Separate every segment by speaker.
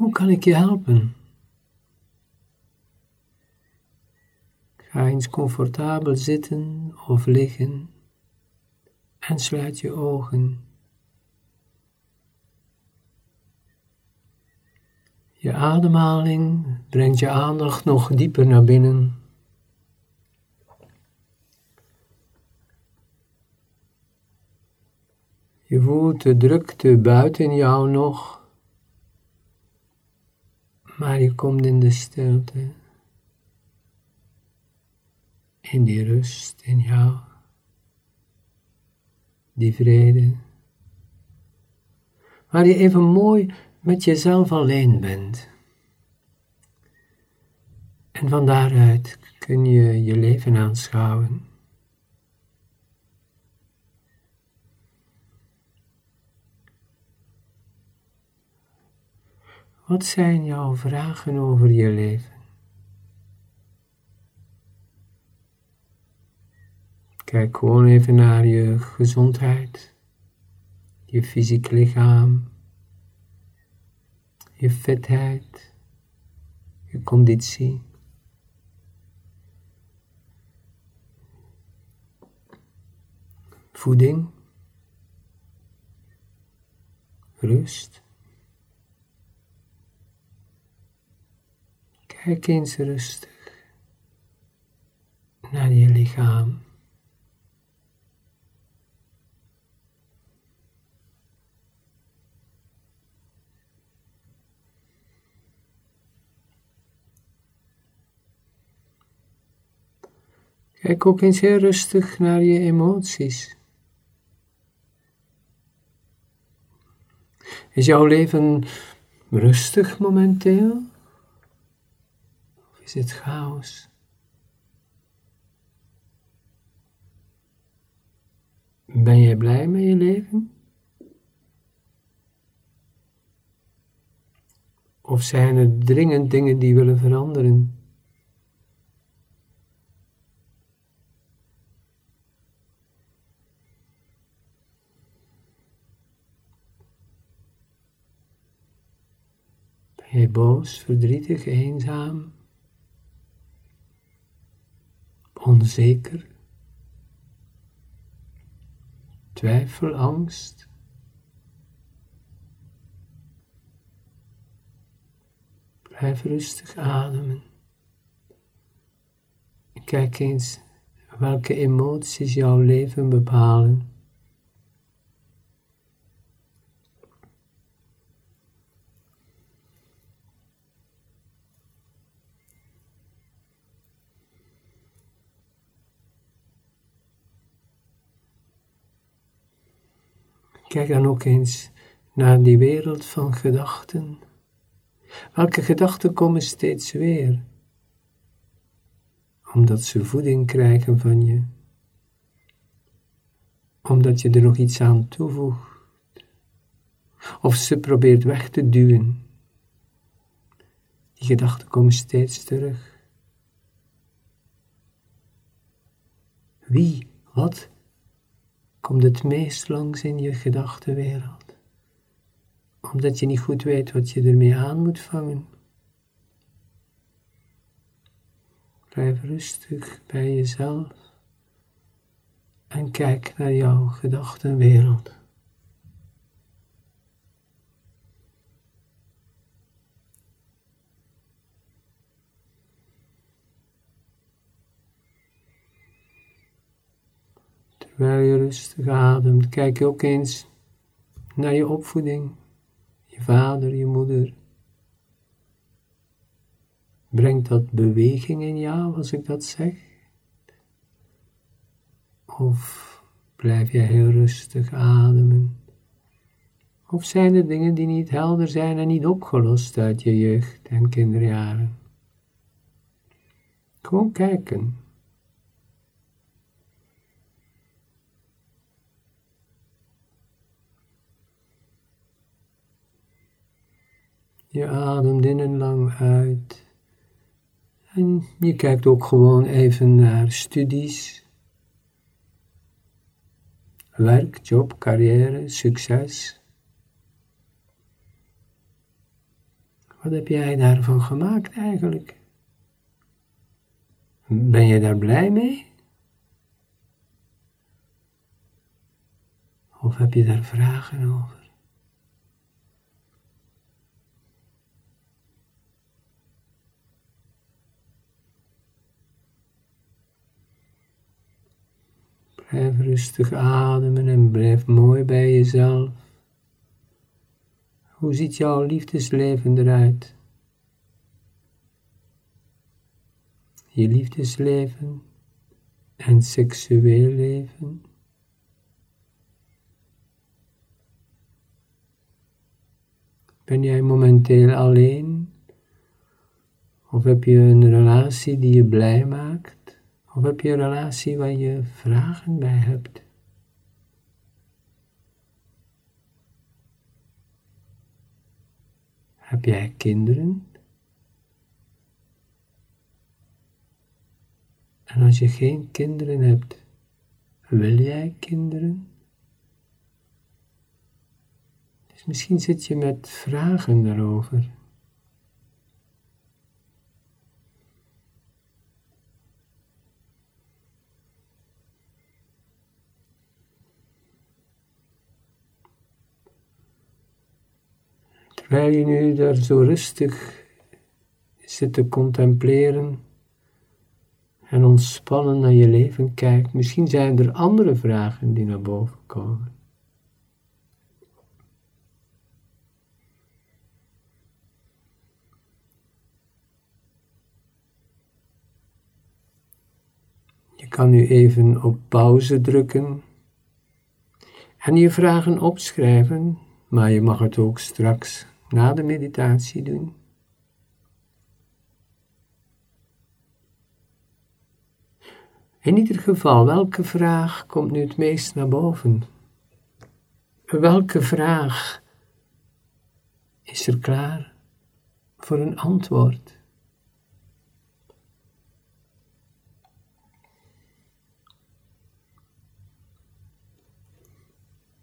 Speaker 1: Hoe kan ik je helpen? Ga eens comfortabel zitten of liggen en sluit je ogen. Je ademhaling brengt je aandacht nog dieper naar binnen. Je voelt de drukte buiten jou nog, je komt in de stilte, in die rust in jou, die vrede, waar je even mooi met jezelf alleen bent. En van daaruit kun je je leven aanschouwen. Wat zijn jouw vragen over je leven? Kijk gewoon even naar je gezondheid, je fysiek lichaam, je vetheid, je conditie. Voeding, rust. Kijk eens rustig naar je lichaam. Kijk ook eens heel rustig naar je emoties. Is jouw leven rustig momenteel? Is het chaos? Ben jij blij met je leven? Of zijn er dringend dingen die willen veranderen? Ben je boos, verdrietig, eenzaam, onzeker, twijfel, angst? Blijf rustig ademen. Kijk eens welke emoties jouw leven bepalen. Kijk dan ook eens naar die wereld van gedachten. Welke gedachten komen steeds weer? Omdat ze voeding krijgen van je. Omdat je er nog iets aan toevoegt. Of ze probeert weg te duwen. Die gedachten komen steeds terug. Wie, wat komt het meest langs in je gedachtenwereld, omdat je niet goed weet wat je ermee aan moet vangen. Blijf rustig bij jezelf en kijk naar jouw gedachtenwereld. Terwijl je rustig ademt, kijk je ook eens naar je opvoeding, je vader, je moeder. Brengt dat beweging in jou als ik dat zeg? Of blijf je heel rustig ademen? Of zijn er dingen die niet helder zijn en niet opgelost uit je jeugd en kinderjaren? Gewoon kijken. Je ademt in en lang uit. En je kijkt ook gewoon even naar studies, werk, job, carrière, succes. Wat heb jij daarvan gemaakt eigenlijk? Ben je daar blij mee? Of heb je daar vragen over? Blijf rustig ademen en blijf mooi bij jezelf. Hoe ziet jouw liefdesleven eruit? Je liefdesleven en seksueel leven. Ben jij momenteel alleen? Of heb je een relatie die je blij maakt? Of heb je een relatie waar je vragen bij hebt? Heb jij kinderen? En als je geen kinderen hebt, wil jij kinderen? Dus misschien zit je met vragen daarover. Terwijl je nu daar zo rustig zit te contempleren en ontspannen naar je leven kijkt, misschien zijn er andere vragen die naar boven komen. Je kan nu even op pauze drukken en je vragen opschrijven, maar je mag het ook straks na de meditatie doen. In ieder geval, welke vraag komt nu het meest naar boven? Welke vraag is er klaar voor een antwoord?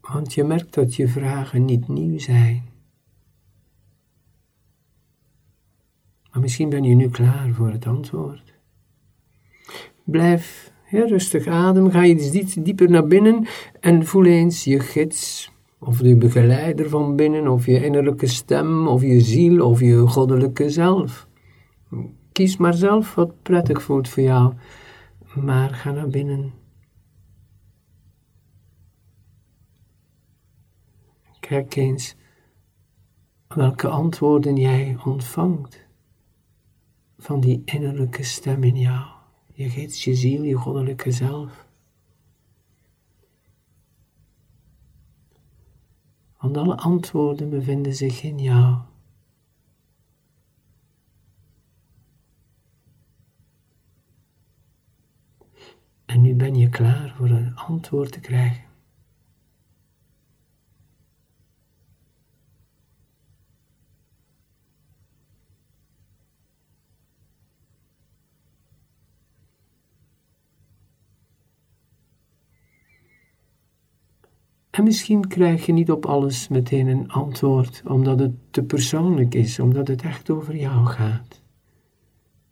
Speaker 1: Want je merkt dat je vragen niet nieuw zijn. Maar misschien ben je nu klaar voor het antwoord. Blijf heel rustig ademen, ga iets dieper naar binnen en voel eens je gids, of de begeleider van binnen, of je innerlijke stem, of je ziel, of je goddelijke zelf. Kies maar zelf wat prettig voelt voor jou, maar ga naar binnen. Kijk eens welke antwoorden jij ontvangt van die innerlijke stem in jou, je geest, je ziel, je goddelijke zelf. Want alle antwoorden bevinden zich in jou. En nu ben je klaar voor een antwoord te krijgen. En misschien krijg je niet op alles meteen een antwoord, omdat het te persoonlijk is, omdat het echt over jou gaat.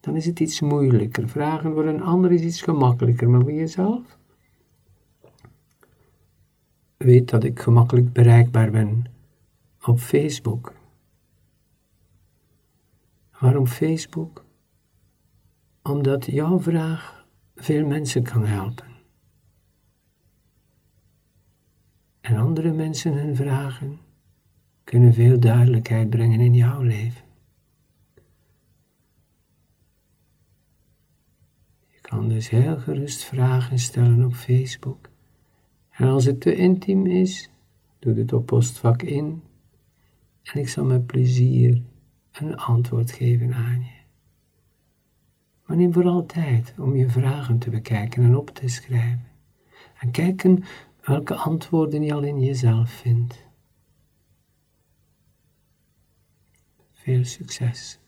Speaker 1: Dan is het iets moeilijker. Vragen voor een ander is iets gemakkelijker, maar voor jezelf? Weet dat ik gemakkelijk bereikbaar ben op Facebook. Waarom Facebook? Omdat jouw vraag veel mensen kan helpen. En andere mensen hun vragen kunnen veel duidelijkheid brengen in jouw leven. Je kan dus heel gerust vragen stellen op Facebook. En als het te intiem is, doe het op postvak in en ik zal met plezier een antwoord geven aan je. Maar neem vooral tijd om je vragen te bekijken en op te schrijven. En kijken welke antwoorden je al in jezelf vindt. Veel succes.